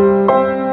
you